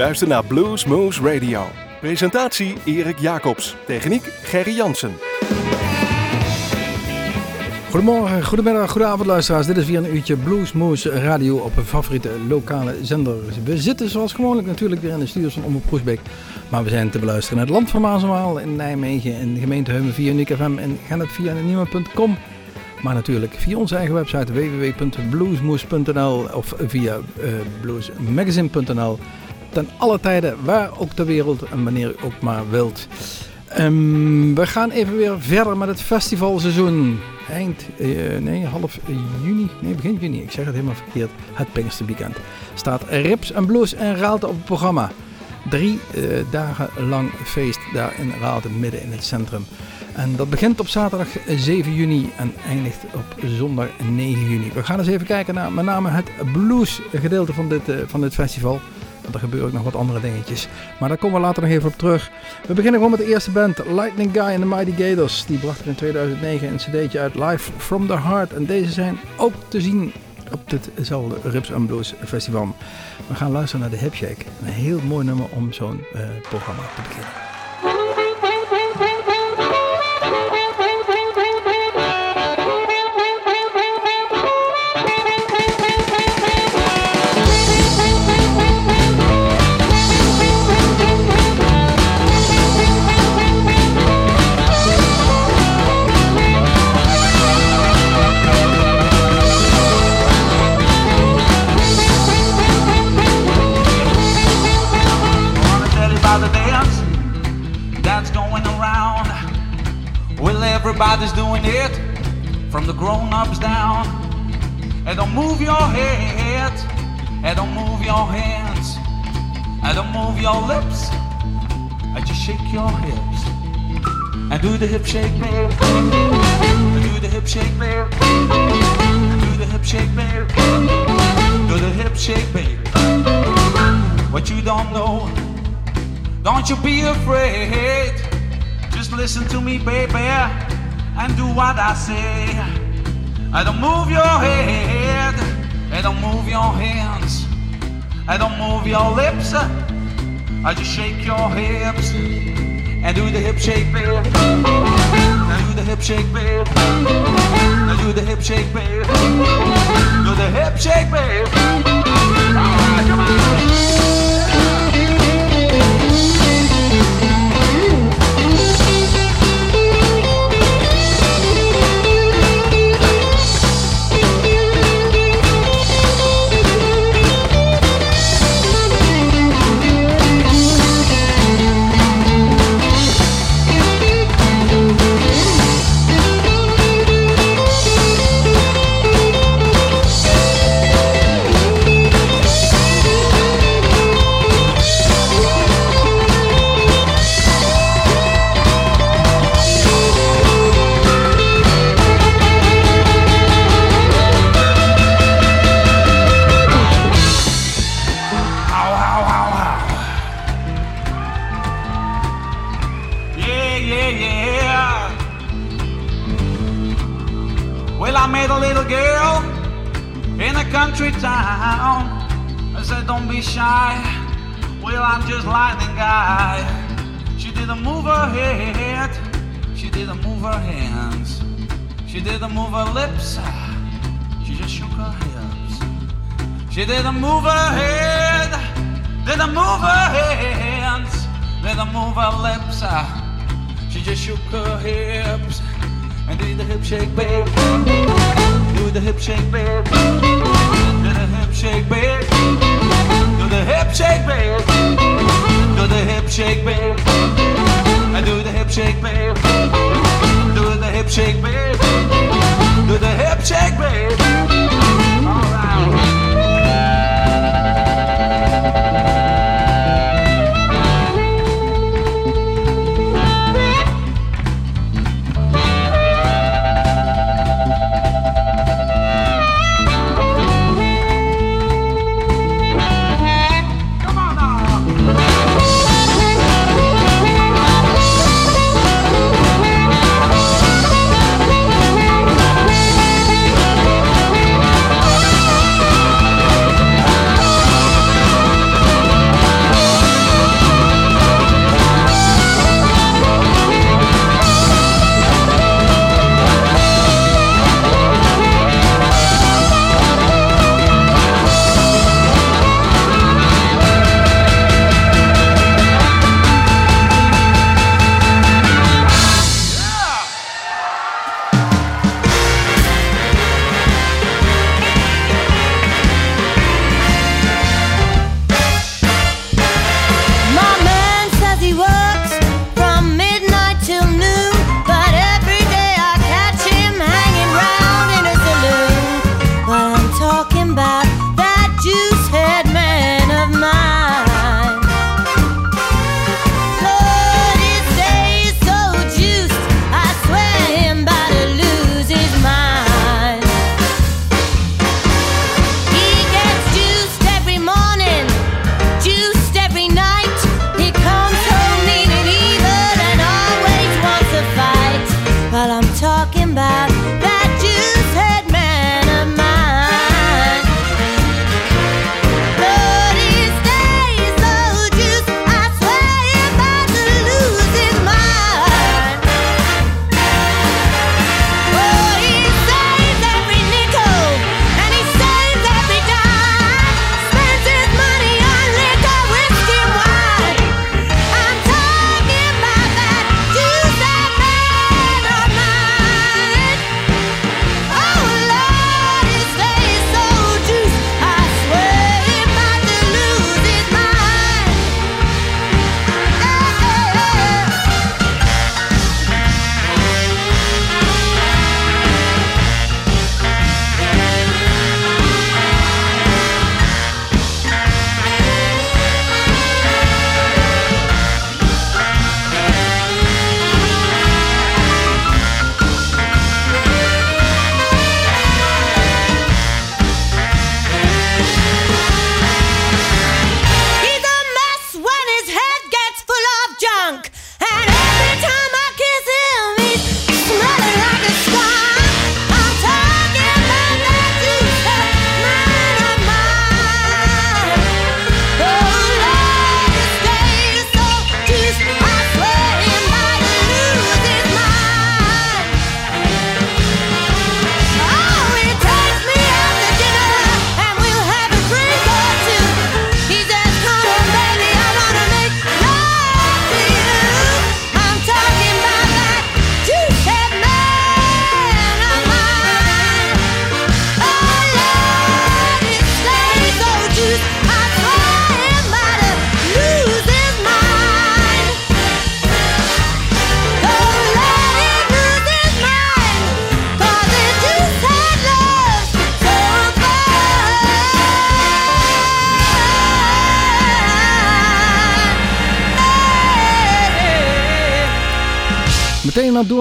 luistert naar Blues Moose Radio. Presentatie Erik Jacobs. Techniek Gerry Jansen. Goedemorgen, goedemiddag, goedenavond luisteraars. Dit is weer een uurtje Bluesmoose Radio op een favoriete lokale zender. We zitten zoals gewoonlijk natuurlijk weer in de studios van Omroep Groesbeek. Maar we zijn te beluisteren in het land van Maaswaal, in Nijmegen, in de gemeente Heumen via Uniek FM en gaan het via nieuwe.com. Maar natuurlijk via onze eigen website www.bluesmoose.nl of via uh, bluesmagazine.nl. Ten alle tijden, waar ook ter wereld en wanneer u ook maar wilt. Um, we gaan even weer verder met het festivalseizoen. Eind, uh, nee, half juni, nee, begin juni, ik zeg het helemaal verkeerd. Het Pinksterweekend. Staat Rips en Blues en Raalte op het programma. Drie uh, dagen lang feest daar in Raalte, midden in het centrum. En dat begint op zaterdag 7 juni en eindigt op zondag 9 juni. We gaan eens even kijken naar met name het blues gedeelte van dit, van dit festival. Er gebeuren ook nog wat andere dingetjes. Maar daar komen we later nog even op terug. We beginnen gewoon met de eerste band, Lightning Guy and the Mighty Gators. Die brachten in 2009 een cd'tje uit Live from the Heart. En deze zijn ook te zien op ditzelfde Rips and Blues Festival. We gaan luisteren naar de Hip Shake. Een heel mooi nummer om zo'n uh, programma te beginnen. Everybody's doing it, from the grown-ups down. And don't move your head, and don't move your hands, and don't move your lips. And just shake your hips, and do the hip shake. And do the hip shake. And do the hip shake, baby. Do the hip shake, baby. What you don't know, don't you be afraid. Just listen to me, baby and do what I say. I don't move your head, I don't move your hands, I don't move your lips. I just shake your hips and do the hip shake, baby. Now do the hip shake, baby. Now do the hip shake, baby. Do the hip shake, baby. All ah, right, come on. Country town. I said, don't be shy. Well, I'm just lightning guy. She didn't move her head. She didn't move her hands. She didn't move her lips. She just shook her hips. She didn't move her head. Didn't move her hands. Didn't move her lips. She just shook her hips. And did the hip shake, babe. Do the hip shake, babe. Do the hip shake, babe. Do the hip shake, babe. Do the hip shake, babe. And do the hip shake, babe. Do the hip shake, babe. Do the hip shake, babe.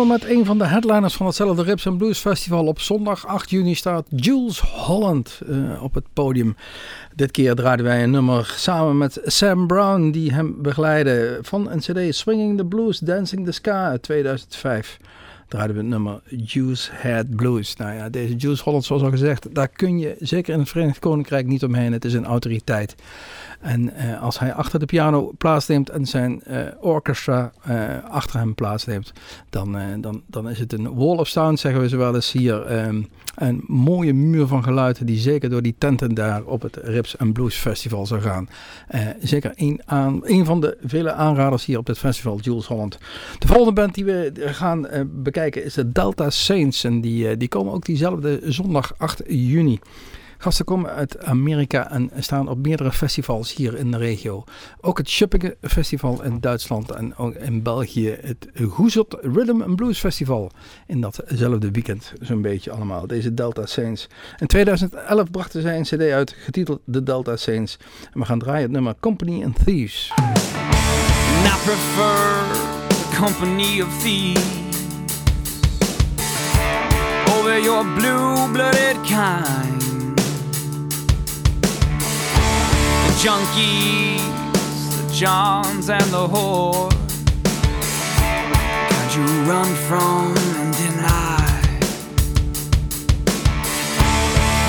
Met een van de headliners van hetzelfde Rips Blues Festival. Op zondag 8 juni staat Jules Holland uh, op het podium. Dit keer draaiden wij een nummer samen met Sam Brown, die hem begeleidde van een CD Swinging the Blues, Dancing the Sky uit 2005 draaiden we het nummer Juice Head Blues. Nou ja, deze Juice Holland, zoals al gezegd, daar kun je zeker in het Verenigd Koninkrijk niet omheen. Het is een autoriteit. En uh, als hij achter de piano plaatsneemt en zijn uh, orchestra uh, achter hem plaatsneemt, dan, dan, dan is het een wall of sound, zeggen we zo wel eens hier. Um, een mooie muur van geluiden die zeker door die tenten daar op het Rips Blues Festival zou gaan. zeker een, aan, van de vele aanraders hier op dit festival, Jules Holland. De volgende band die we gaan bekijken is de Delta Saints. En die komen ook diezelfde zondag 8 juni. Gasten komen uit Amerika en staan op meerdere festivals hier in de regio. Ook het Schuppingen Festival in Duitsland en ook in België het Goezelt Rhythm and Blues Festival. In datzelfde weekend zo'n beetje allemaal. Deze Delta Saints. In 2011 brachten zij een cd uit getiteld The Delta Saints. En we gaan draaien het nummer Company and Thieves. I prefer the company of thieves over your blue-blooded kind. Junkies, the Johns, and the whore. Could you run from and deny?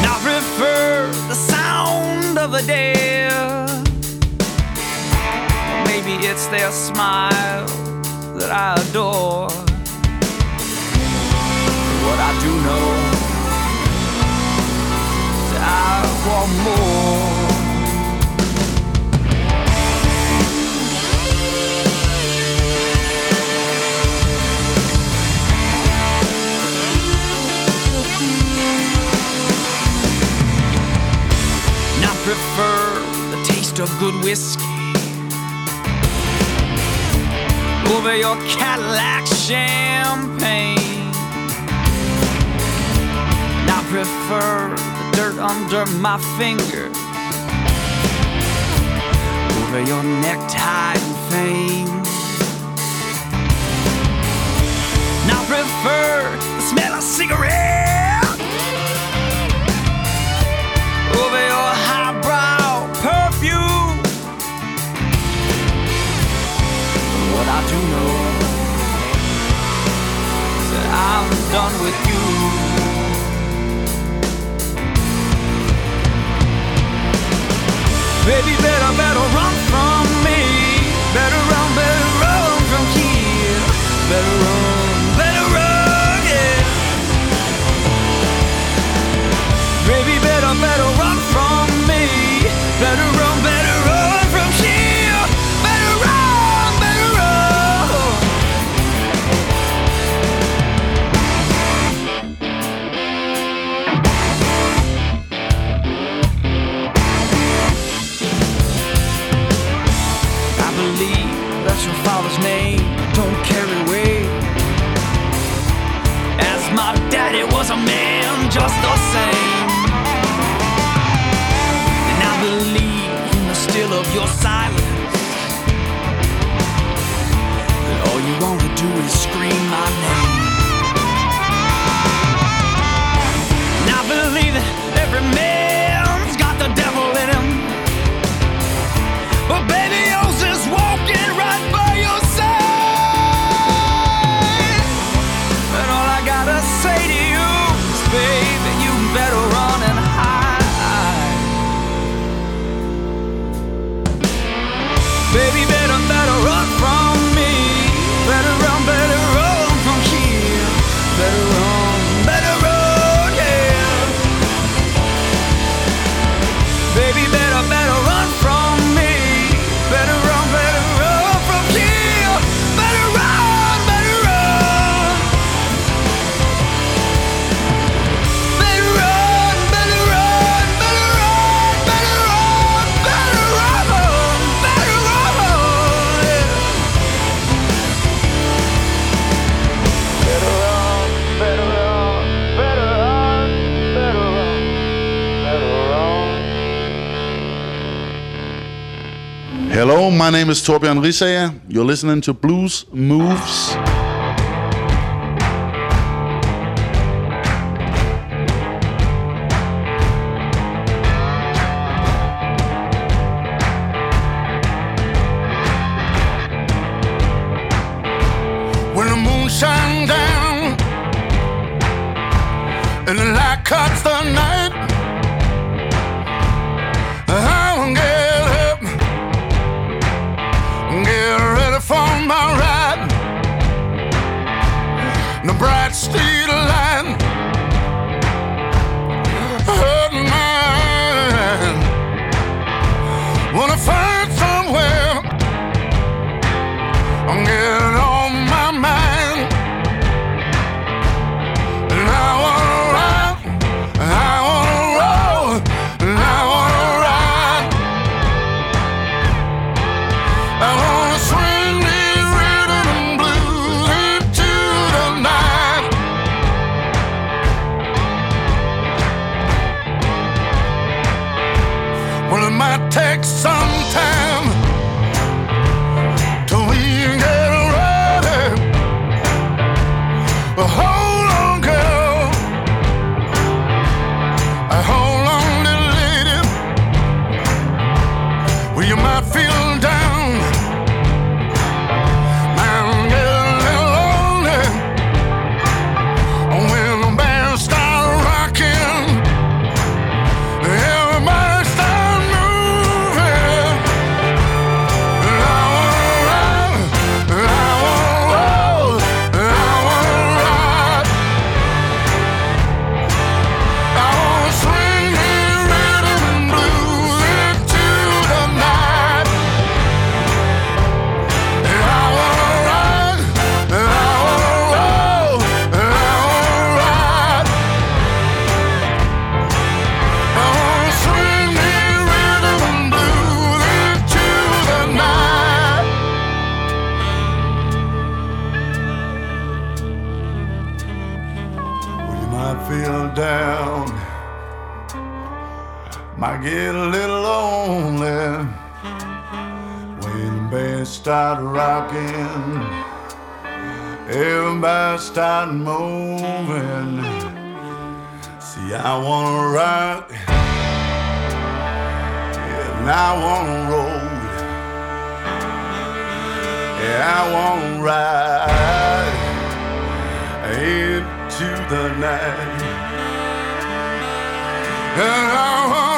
Not prefer the sound of the dead. Maybe it's their smile that I adore. What I do know, I want more. Prefer the taste of good whiskey over your Cadillac champagne. And I prefer the dirt under my fingers over your necktie and fame. And I prefer the smell of cigarette over your What I do know that I'm done with you. Baby, better, better run from me. Better run, better run from here. Better run, better run, yeah. Baby, better, better run from me. Better run, better my name is Thorbjorn Risager. You're listening to Blues Moose. The Start moving. See, I wanna rock, yeah, and I wanna roll. Yeah, I wanna ride into the night. And I wanna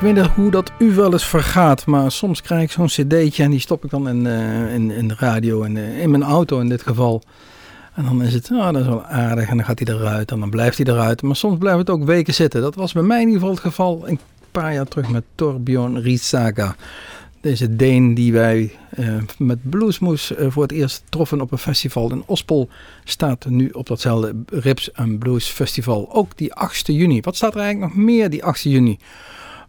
Ik weet niet hoe dat u wel eens vergaat, maar soms krijg ik zo'n cd'tje en die stop ik dan in, eh, in, in de radio, in, eh, in mijn auto in dit geval. En dan is het, nou dat is wel aardig en dan gaat hij eruit en dan blijft hij eruit. Maar soms blijft het ook weken zitten. Dat was bij mij in ieder geval het geval een paar jaar terug met Torbjörn Risaga. Deze Deen die wij eh, met Bluesmoes voor het eerst troffen op een festival in Ospel, staat nu op datzelfde Rips Blues Festival. Ook die 8 juni. Wat staat er eigenlijk nog meer die 8 juni?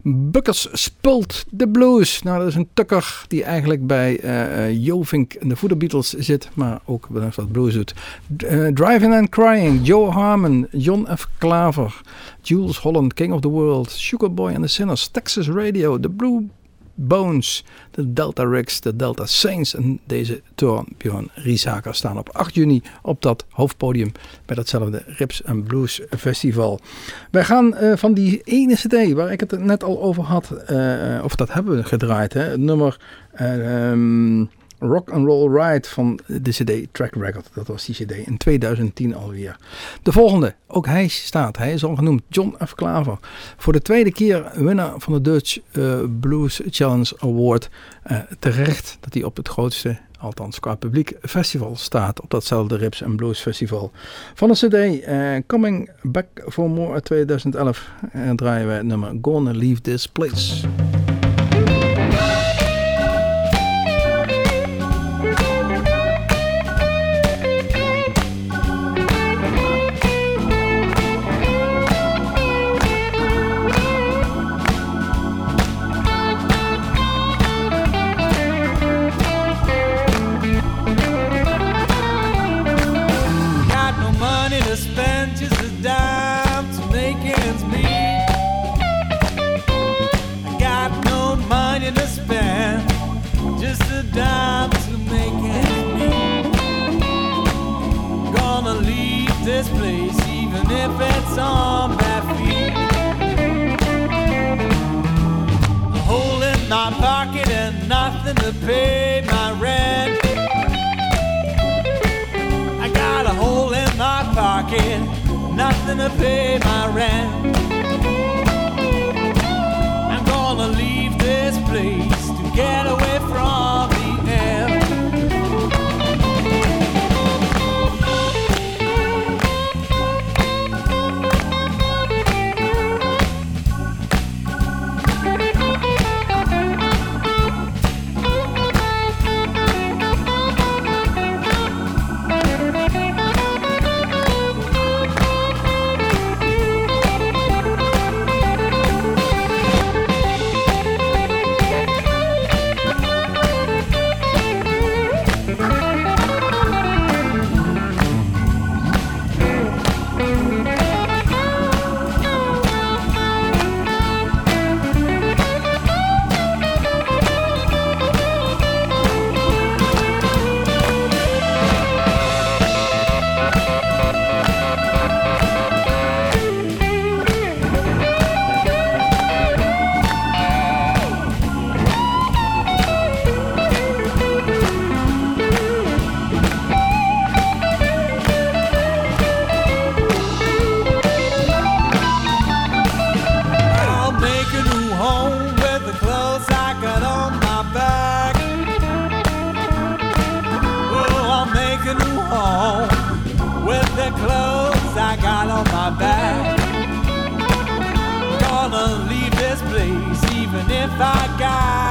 Buckers Spult de Blues. Nou, dat is een tukker die eigenlijk bij eh, Jovink en de Voeder Beatles zit, maar ook wel wat blues doet. Eh, Driving and Crying, Joe Harmon, John F. Klaver, Jules Holland, King of the World, Sugar Boy and the Sinners, Texas Radio, The Blue Bones, de Delta Rigs, de Delta Saints en deze Torbjörn Riesaker staan op 8 juni op dat hoofdpodium bij datzelfde Rips and Blues Festival. Wij gaan eh, van die ene cd waar ik het net al over had, eh, of dat hebben we gedraaid, hè, het nummer eh, ehm, Rock and Roll Ride van de CD Track Record. Dat was die CD in 2010 alweer. De volgende, ook hij staat, hij is al genoemd, John F. Klaver. Voor de tweede keer winnaar van de Dutch eh, Blues Challenge Award. Eh, terecht dat hij op het grootste althans qua publiek, festival staat op datzelfde Rips and Blues Festival. Van de CD eh, Coming Back for More 2011 draaien we nummer Gonna Leave This Place. the guy.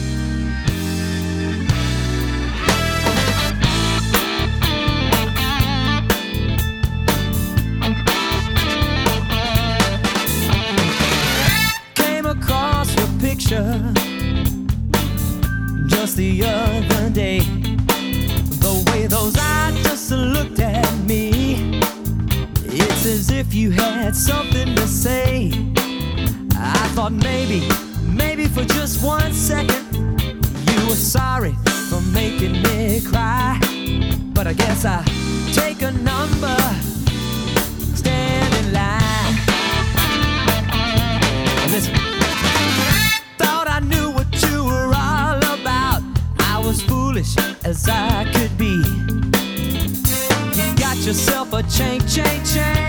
change, change, change.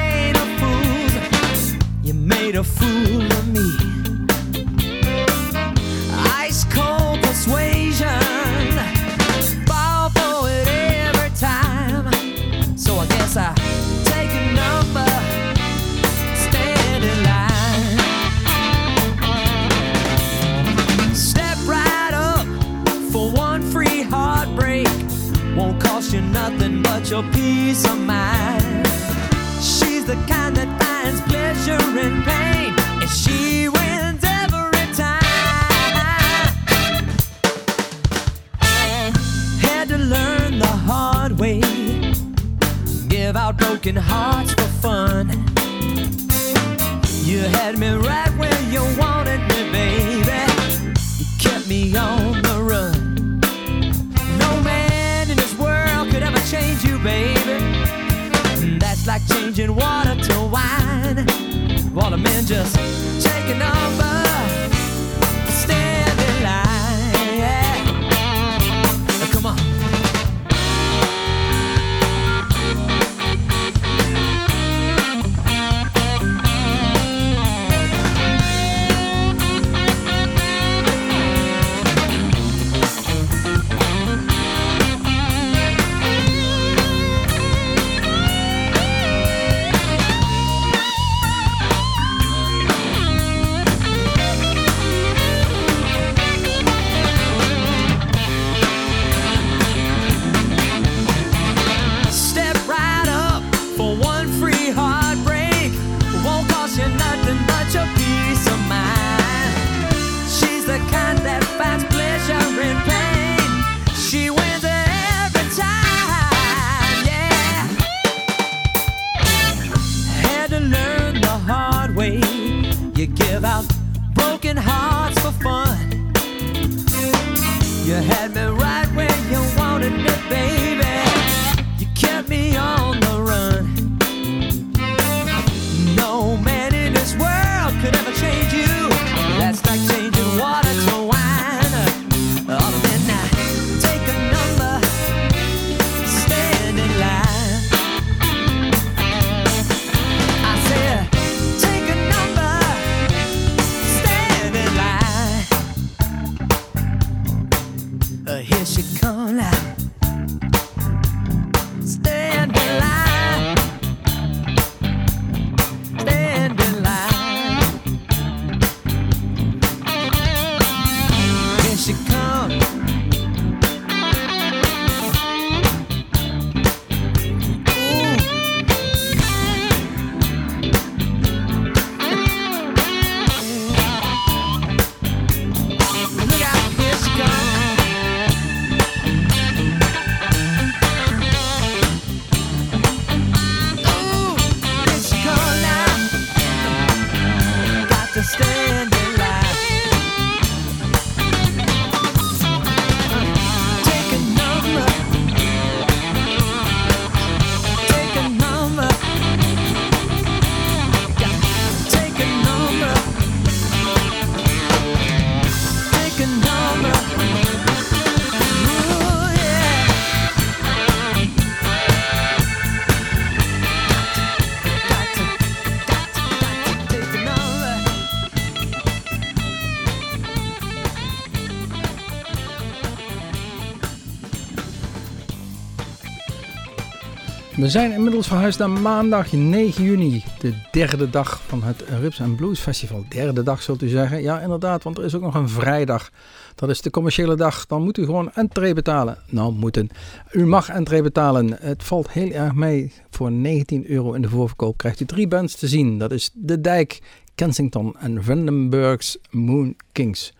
We zijn inmiddels verhuisd naar maandag 9 juni, de derde dag van het Rips and Blues Festival. Derde dag zult u zeggen. Ja, inderdaad, want er is ook nog een vrijdag. Dat is de commerciële dag. Dan moet u gewoon entree betalen. Nou, moeten. U mag entree betalen. Het valt heel erg mee. Voor 19 euro in de voorverkoop krijgt u drie bands te zien. Dat is De Dijk, Kensington en Vandenberg's Moon Kings.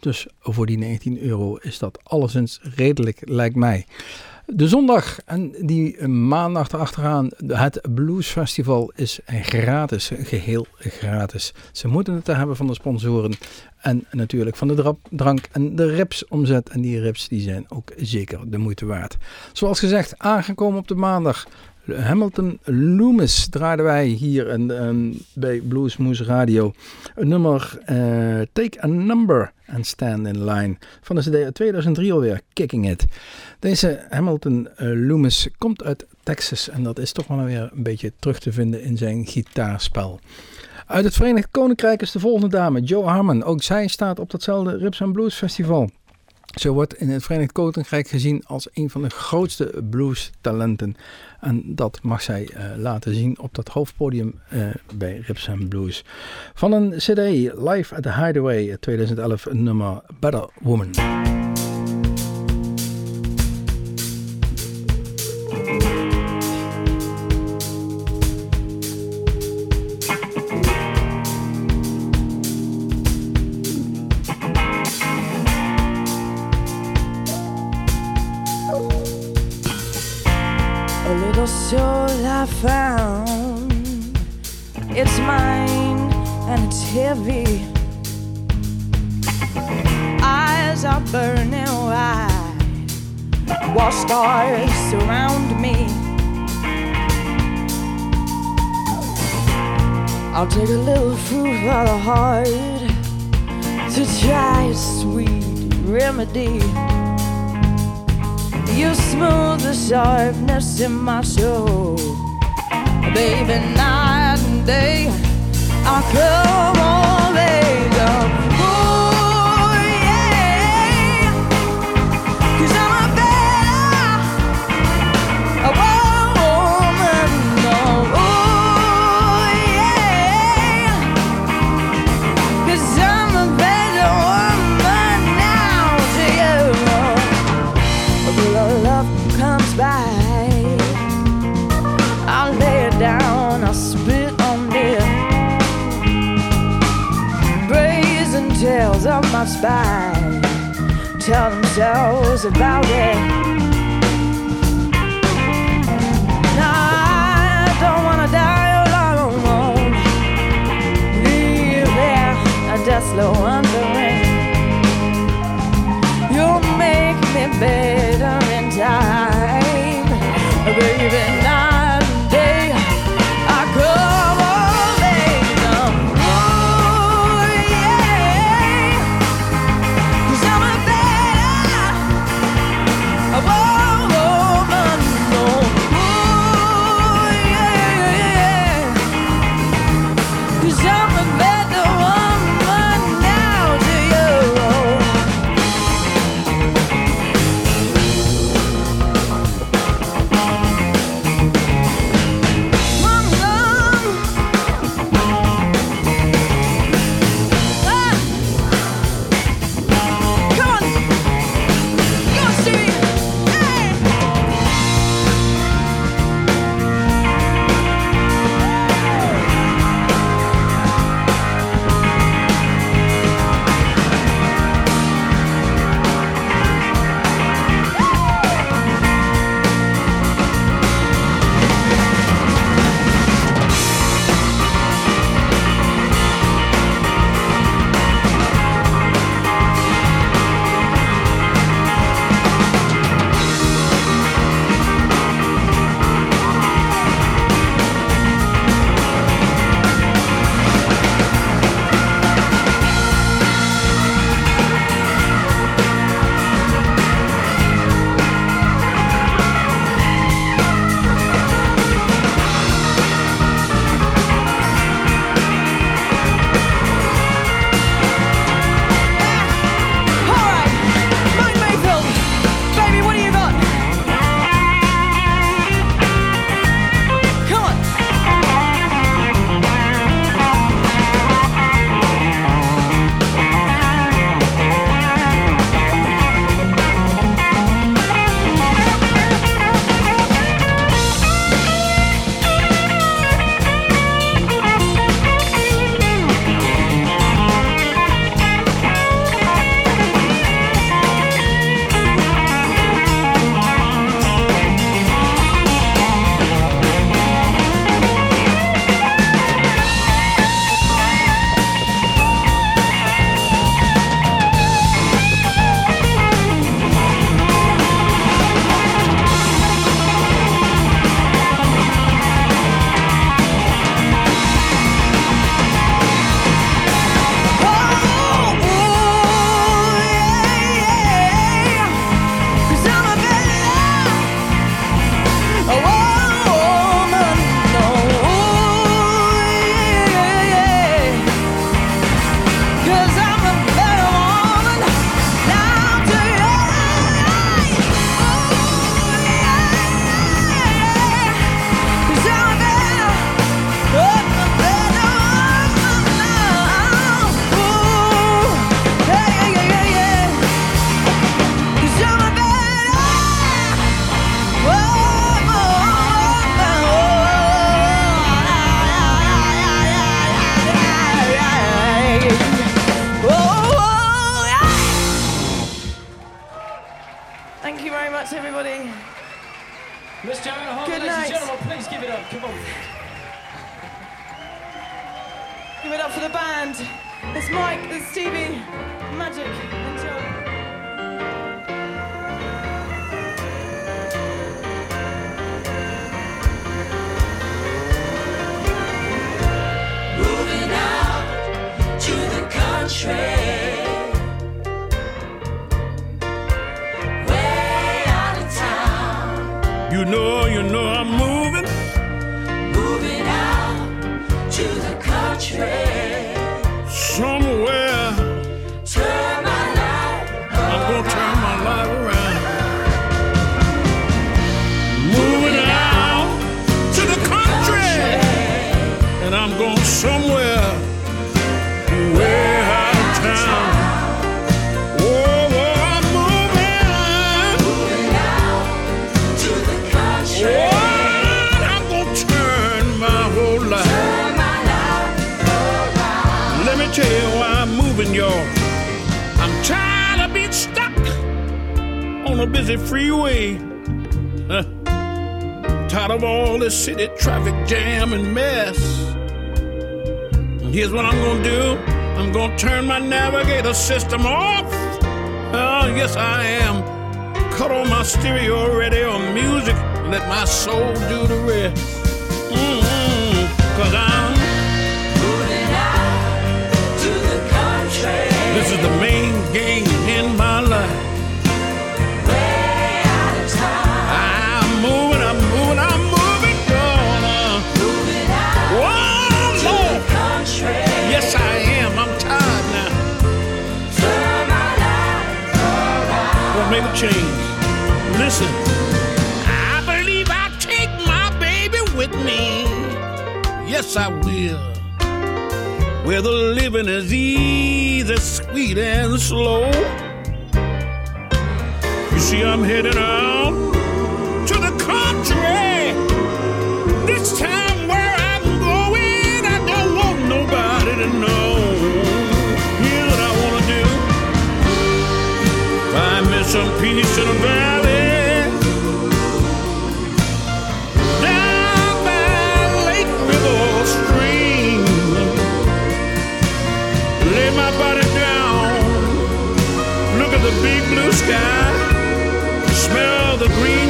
Dus voor die 19 euro is dat alleszins redelijk, lijkt mij. De zondag en die maandag erachteraan, het Blues Festival is gratis, geheel gratis. Ze moeten het hebben van de sponsoren en natuurlijk van de drank en de rips omzet. En die rips die zijn ook zeker de moeite waard. Zoals gezegd, aangekomen op de maandag. Hamilton Loomis draaiden wij hier en, en bij Bluesmoose Radio. Een nummer eh, Take a Number and Stand in Line van de CD uit 2003 alweer, Kicking It. Deze Hamilton eh, Loomis komt uit Texas en dat is toch wel weer een beetje terug te vinden in zijn gitaarspel. Uit het Verenigd Koninkrijk is de volgende dame, Joe Harmon. Ook zij staat op datzelfde Rips and Blues Festival. Ze wordt in het Verenigd Koninkrijk gezien als een van de grootste blues talenten. En dat mag zij uh, laten zien op dat hoofdpodium uh, bij Rips and Blues. Van een CD, Live at the Hideaway 2011, nummer Better Woman. I found. It's mine and it's heavy. Eyes are burning wide. While stars surround me. I'll take a little fruit for the heart to try a sweet remedy. You smooth the sharpness in my soul, baby. Night and day, I come on, baby. Spine tell themselves about it. Now I don't wanna die alone. A. You'll make me better busy freeway. Huh. Tired of all this city traffic jam and mess. And here's what I'm gonna do I'm gonna turn my navigator system off. Oh, yes, I am. Cut on my stereo radio music. Let my soul do the rest. Mm-hmm. Cause I'm Moving out to the country. This is the main game in my life. Me. Yes, I will. Where the living is easy, sweet, and slow. You see, I'm heading out to the country. This time, where I'm going, I don't want nobody to know. Here's what I wanna do. Find me some peace in the valley. Sky. Smell the green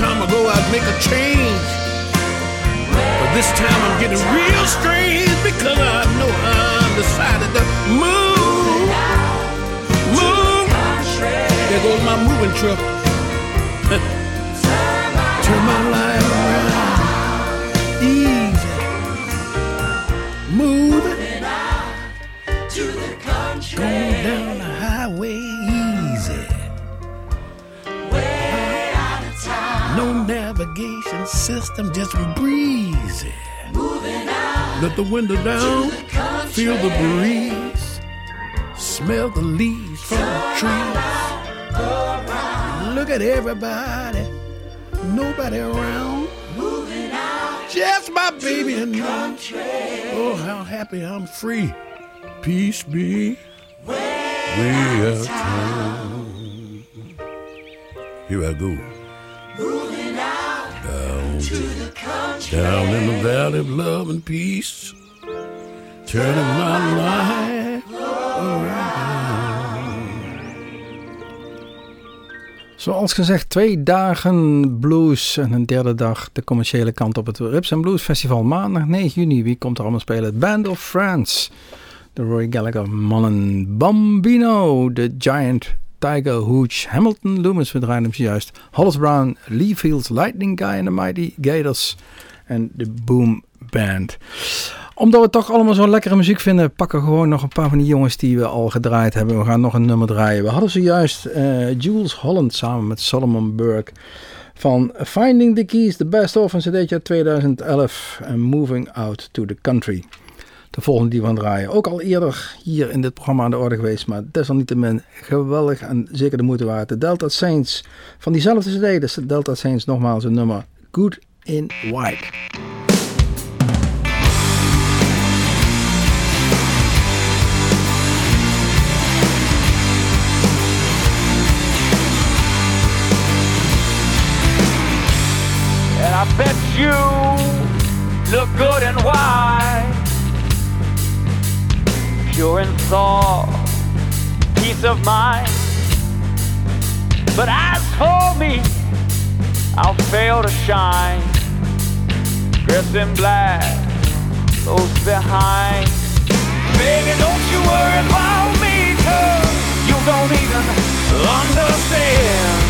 time ago I'd make a change. But this time I'm getting real strange because I know I'm decided to move. Move. There goes my moving truck. Turn my life system, just breezy. Let the window down, feel the breeze, smell the leaves from the trees. Look at everybody, nobody around. Just my baby and me. Oh, how happy I'm free. Peace be. Way out town. Here I go. Down in the valley of love and peace. Turning my life Zoals gezegd, twee dagen blues en een derde dag de commerciële kant op het Rips and Blues Festival. Maandag 9 juni, wie komt er allemaal spelen? Band of France, de Roy Gallagher mannen, Bambino, de Giant Tiger Hooch, Hamilton Loomis, we draaien hem zojuist, Hollis Brown, Lee Fields, Lightning Guy en de Mighty Gators en de Boom Band. Omdat we toch allemaal zo lekkere muziek vinden, pakken we gewoon nog een paar van die jongens die we al gedraaid hebben. We gaan nog een nummer draaien. We hadden zojuist uh, Jules Holland samen met Solomon Burke van Finding the Keys, the best of een cd'tje 2011 en Moving Out to the Country. De volgende die we gaan draaien. Ook al eerder hier in dit programma aan de orde geweest, maar desalniettemin geweldig en zeker de moeite waard. De Delta Saints van diezelfde cd, dus de Delta Saints nogmaals een nummer Good in White. And I bet you look good and white, pure in thought, peace of mind. But as for me, I'll fail to shine, dressed in black, close behind. Baby, don't you worry about me, cause you don't even understand.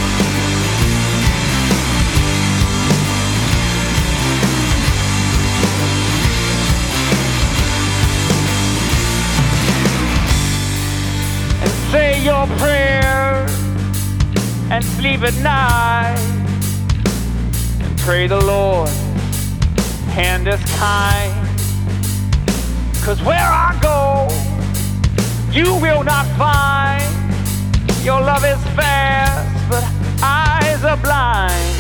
And say your prayers and sleep at night and pray the Lord hand is kind. Cause where I go, you will not find. Your love is fast, but eyes are blind.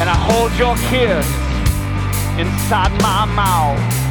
And I hold your kiss inside my mouth.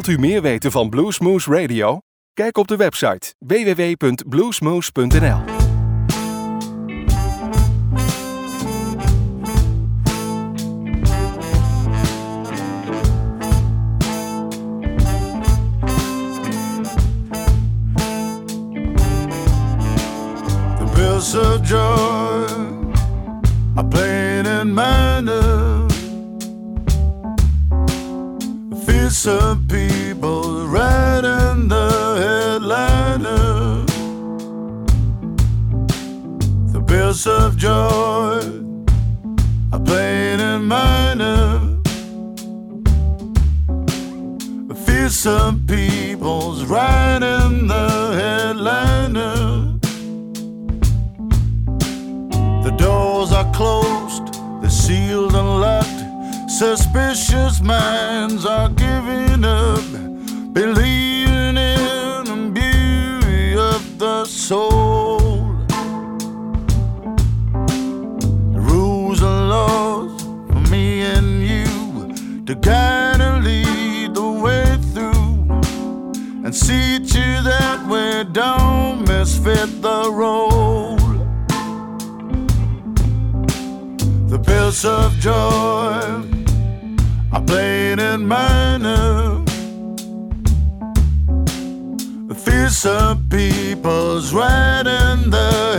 Wilt u meer weten van Bluesmoose Radio? Kijk op de website www.bluesmoose.nl. The bells of joy are playing in manner. Of people riding the headliner. The bills of joy are playing in minor. Fearsome people's riding the headliner. The doors are closed, Suspicious minds are giving up, believing in the beauty of the soul. The rules and laws for me and you to guide and lead the way through and see to that we don't misfit the role. The bells of joy playing in minor. The fearsome people's riding the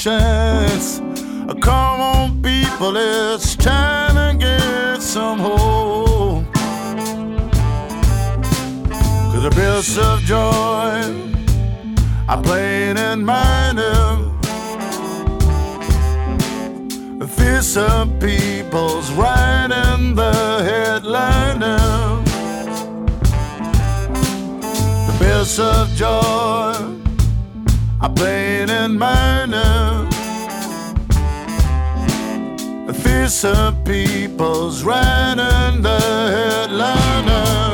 sun shines. Uh, come on, people, it's time to get some hope. Cause the bills of joy are playing in my nerve. The fierce of people's right in the headliner. The bills of joy playing in. The fierce of people's in the headliner.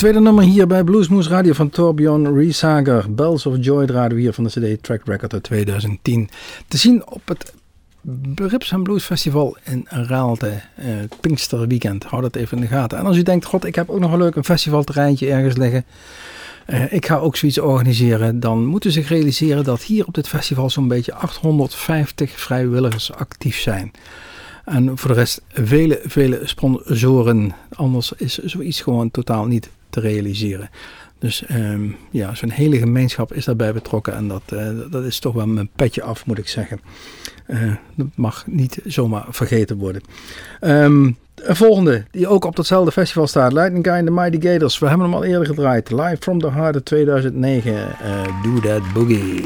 Tweede nummer hier bij Bluesmoose Radio van Torbjörn Riesager. Bells of Joy draaien we hier van de CD Track Record uit 2010. Te zien op het Rips and Blues Festival in Raalte, Pinkster Weekend. Houd dat even in de gaten. En als u denkt, god, ik heb ook nog een leuk een festivalterreintje ergens liggen. Uh, ik ga ook zoiets organiseren. Dan moeten ze zich realiseren dat hier op dit festival zo'n beetje 850 vrijwilligers actief zijn. En voor de rest vele, vele sponsoren. Anders is zoiets gewoon totaal niet te realiseren. Dus ehm, ja, zo'n hele gemeenschap is daarbij betrokken en dat, eh, dat is toch wel mijn petje af, moet ik zeggen. Eh, dat mag niet zomaar vergeten worden. Ehm, een volgende, die ook op datzelfde festival staat. Lightning Guy and the Mighty Gators. We hebben hem al eerder gedraaid. Live from the of 2009. Eh, Do That Boogie.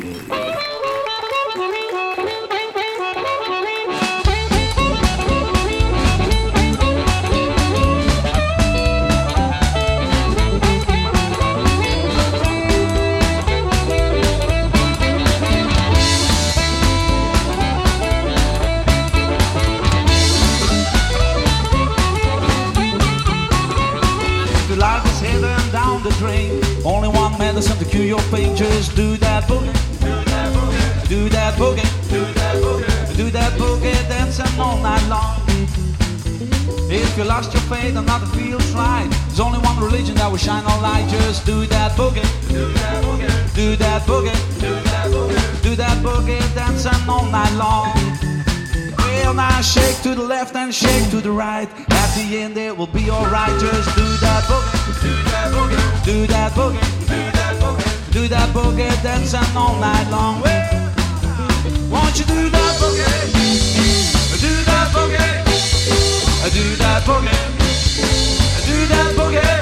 Cure your. Just do that boogie. Do that boogie. Do that boogie. Do that boogie. Dancing all night long. If you lost your faith and nothing feels right, there's only one religion that will shine a light. Just do. Do that boogie. Do that boogie. Do that boogie. Do that boogie. Dancing all night long. Well, now shake to the left and shake to the right. At the end, it will be alright. Just do that boogie, do that boogie, do that boogie, do that boogie, dancing all night long. Well, won't you do that boogie, do that boogie, do that boogie, do that boogie?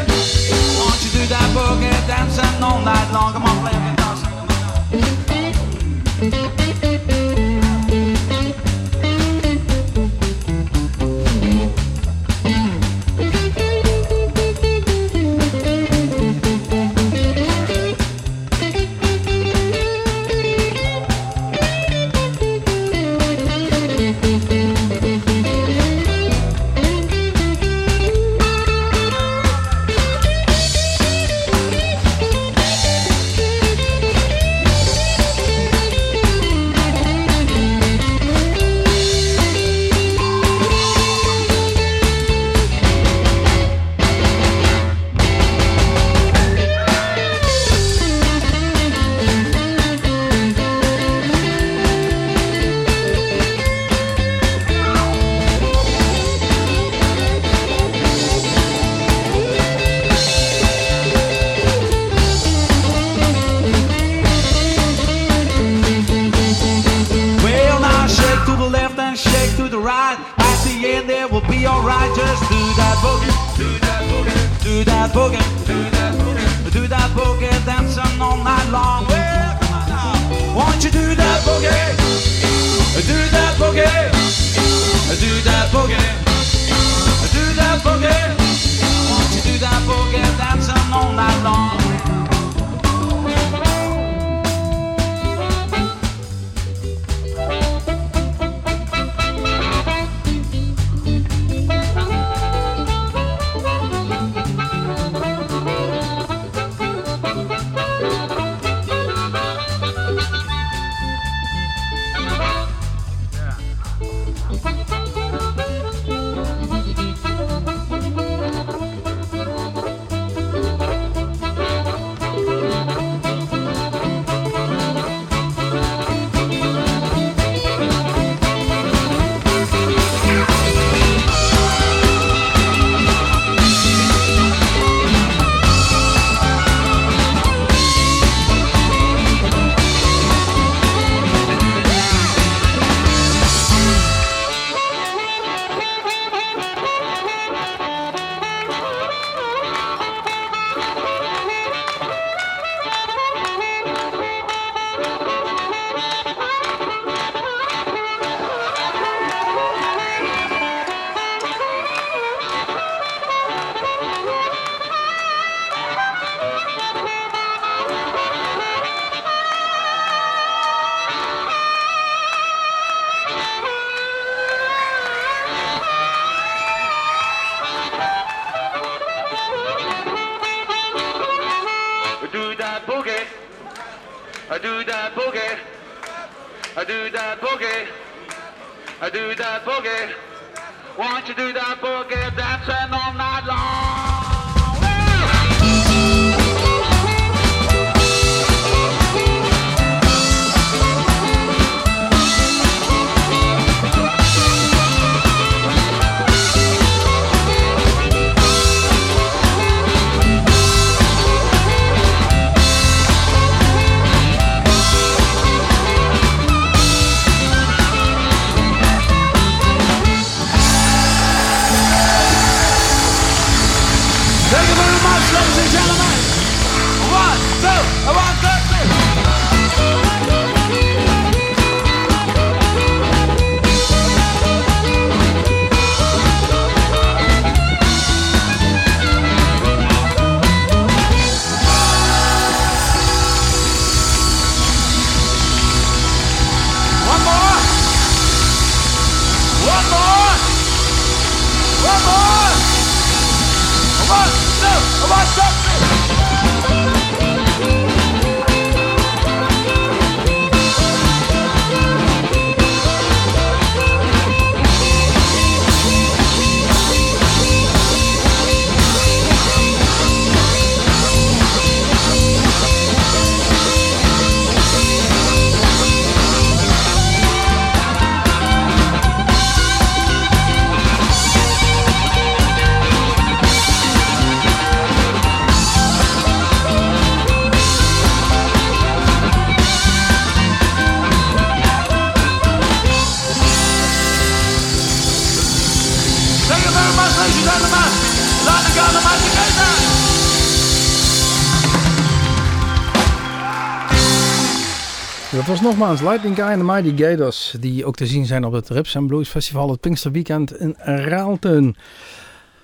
Nogmaals Lightning Guy en de Mighty Gators, die ook te zien zijn op het Rips and Blues Festival, het Pinksterweekend in Raalten.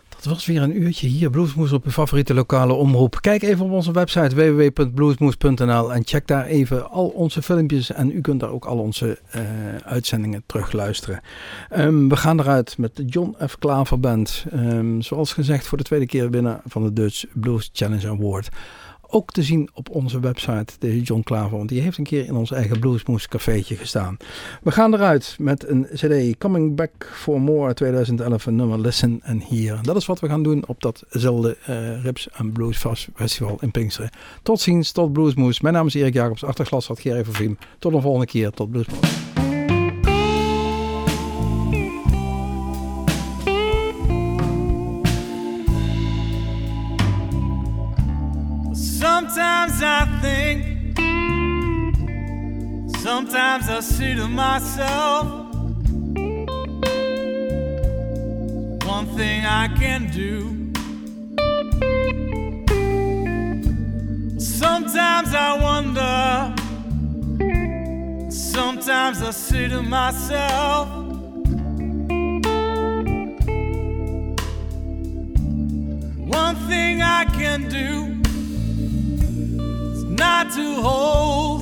Dat was weer een uurtje hier, Bluesmoes op uw favoriete lokale omroep. Kijk even op onze website www.bluesmoes.nl en check daar even al onze filmpjes en u kunt daar ook al onze eh, uitzendingen terugluisteren. Ehm, we gaan eruit met de John F. Klaver Band, Ehm, zoals gezegd voor de tweede keer winnen van de Dutch Blues Challenge Award. Ook te zien op onze website, de John Klaver. Want die heeft een keer in ons eigen Bluesmoes cafeetje gestaan. We gaan eruit met een cd Coming Back for More 2011. Een nummer Listen and Hear. Dat is wat we gaan doen op datzelfde eh Rips and Blues Fest- Festival in Pinksteren. Tot ziens, tot Bluesmoes. Mijn naam is Erik Jacobs, achterglas had Gerry van. Tot een volgende keer, tot Bluesmoes. Think, sometimes I say to myself, one thing I can do. Sometimes I wonder, sometimes I say to myself, one thing I can do not to hold,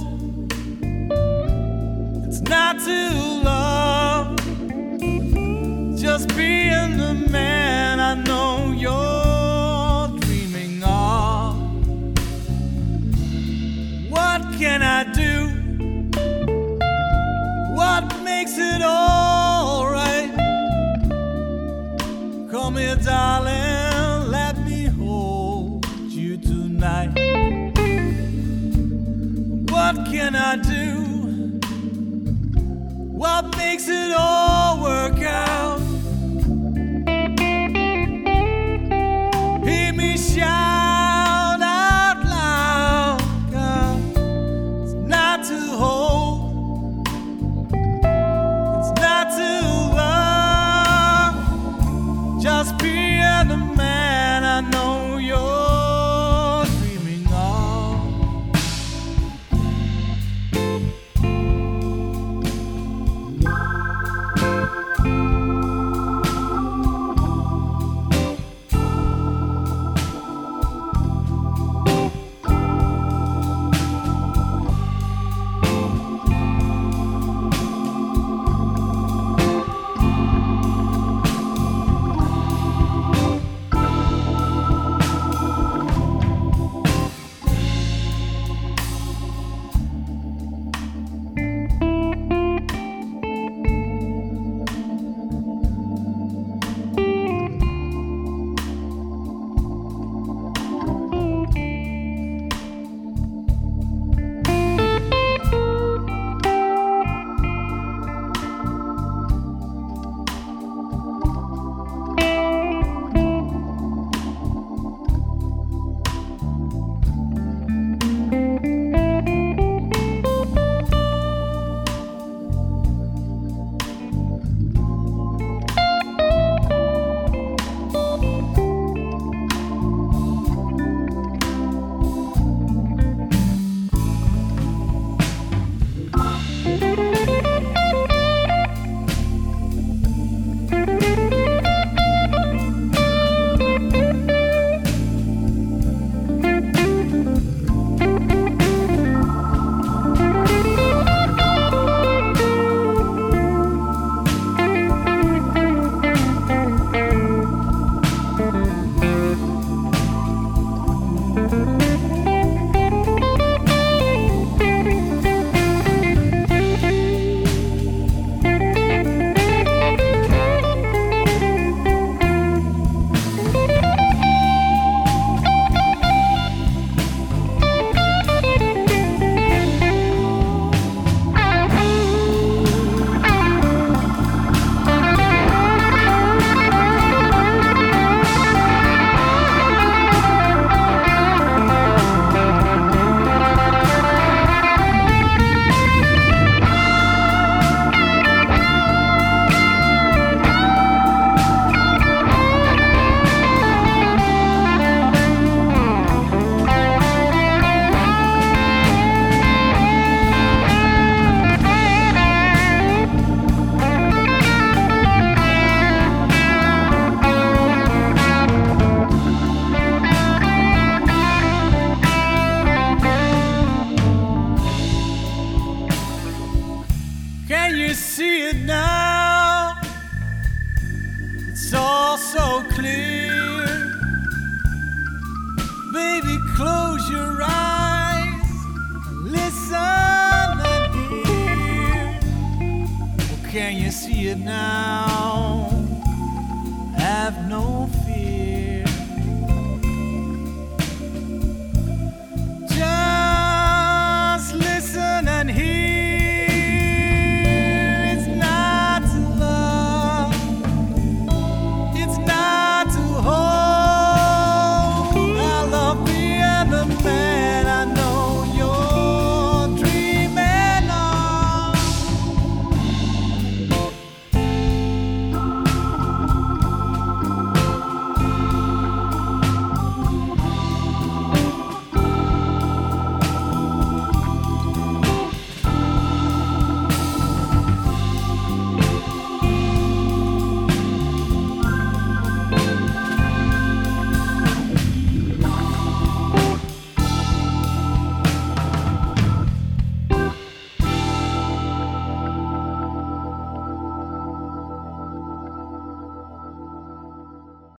it's not to love, just being the man I know